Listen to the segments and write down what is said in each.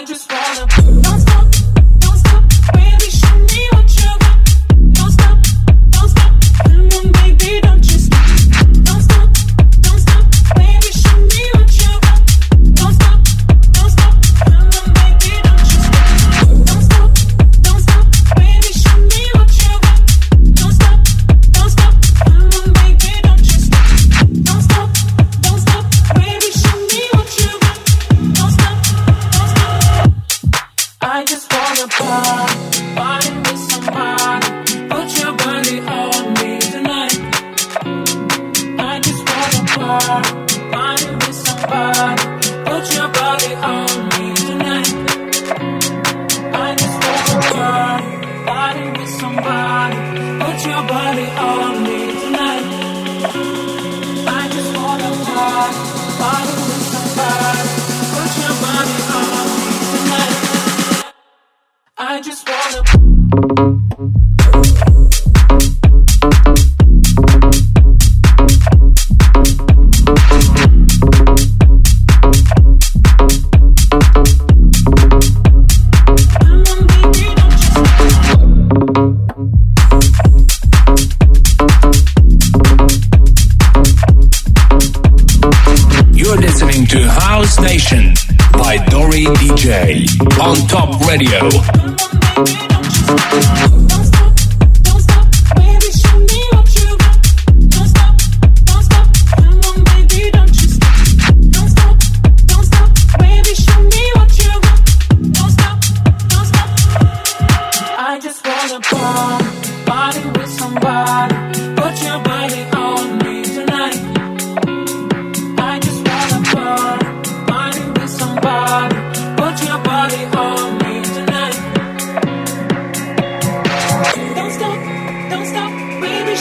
I just wanna Station by Dori DJ on Top Radio.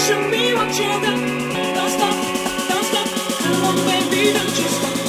Show me, what you got. Don't stop, don't stop. Come on, baby, don't you stop.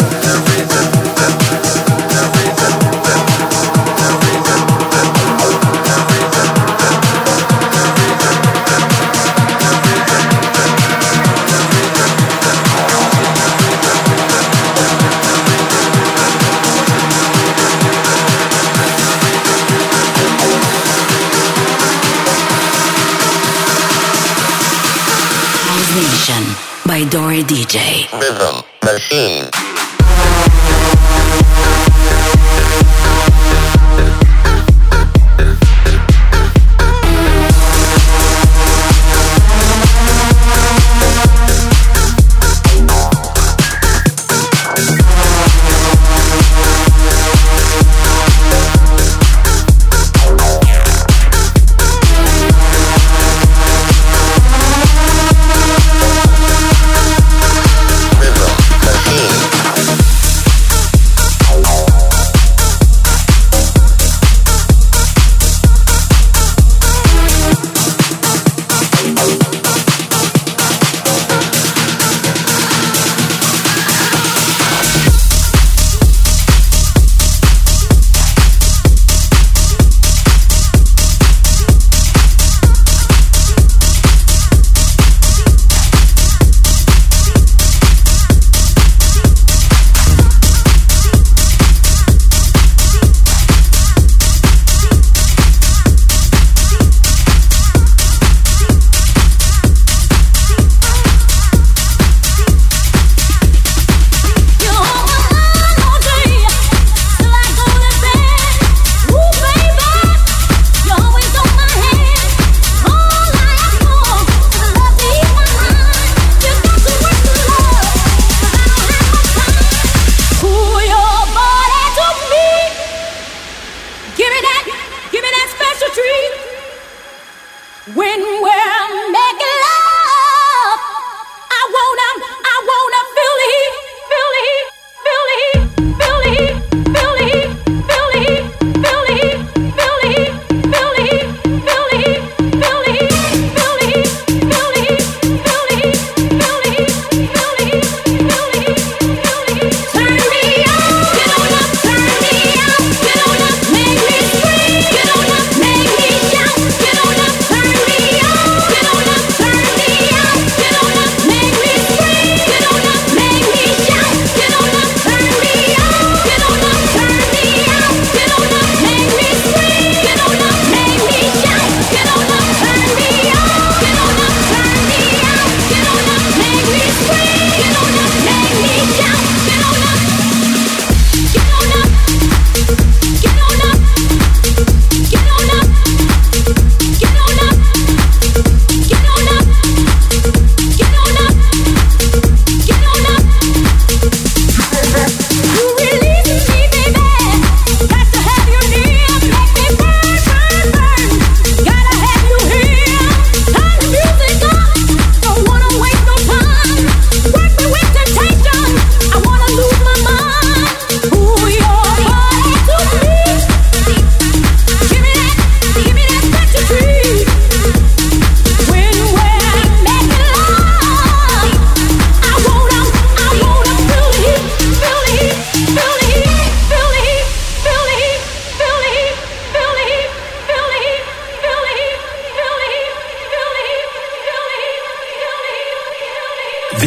Dori DJ. Rhythm Machine.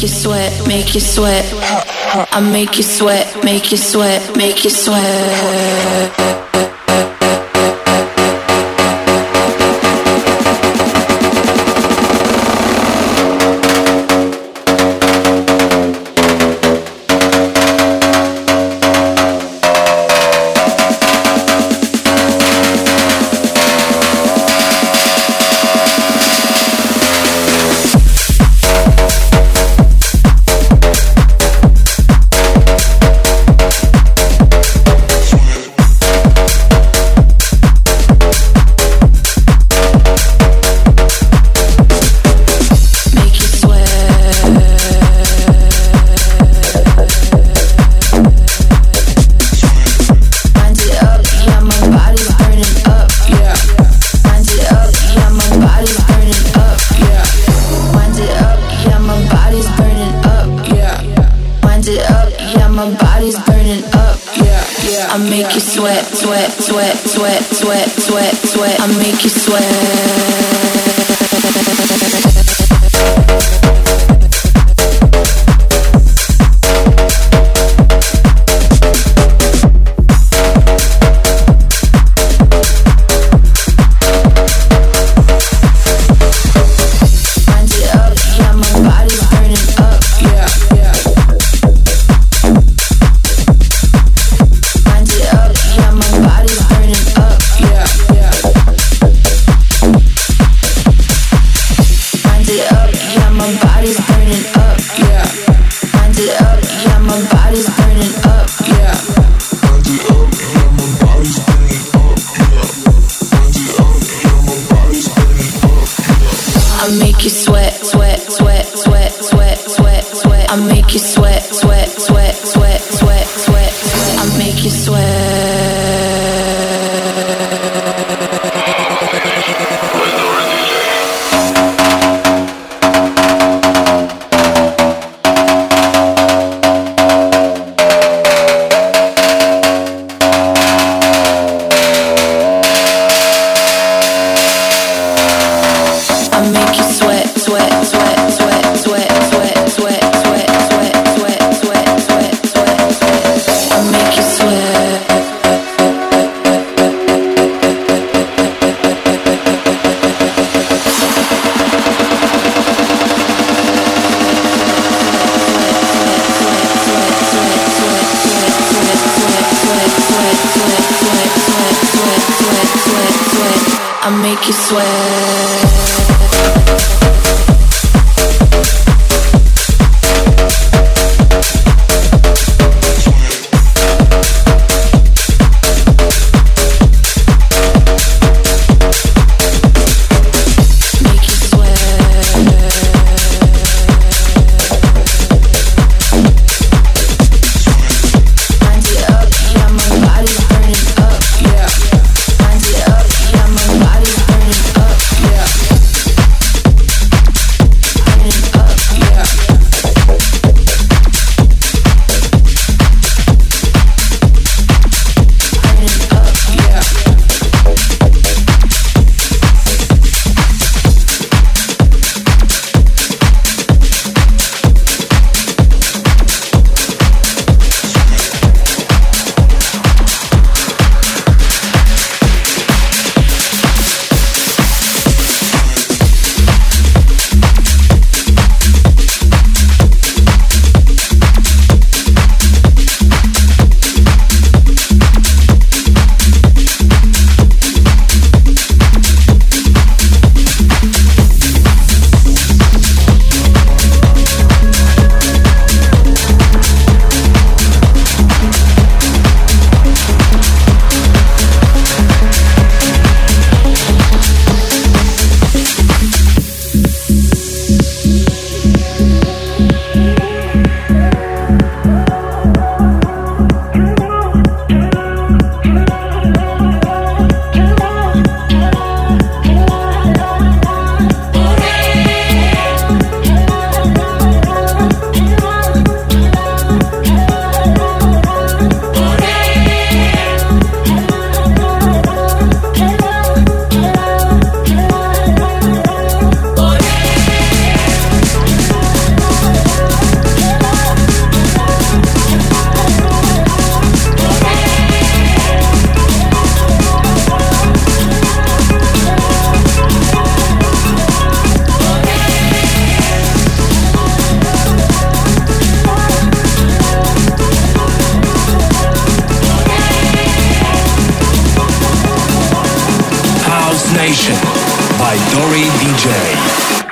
Make you sweat, make you sweat. I make you sweat, make you sweat, make you sweat. I make you sweat, sweat, sweat, sweat, sweat, sweat, sweat. I make you sweat. Nation by Dori DJ.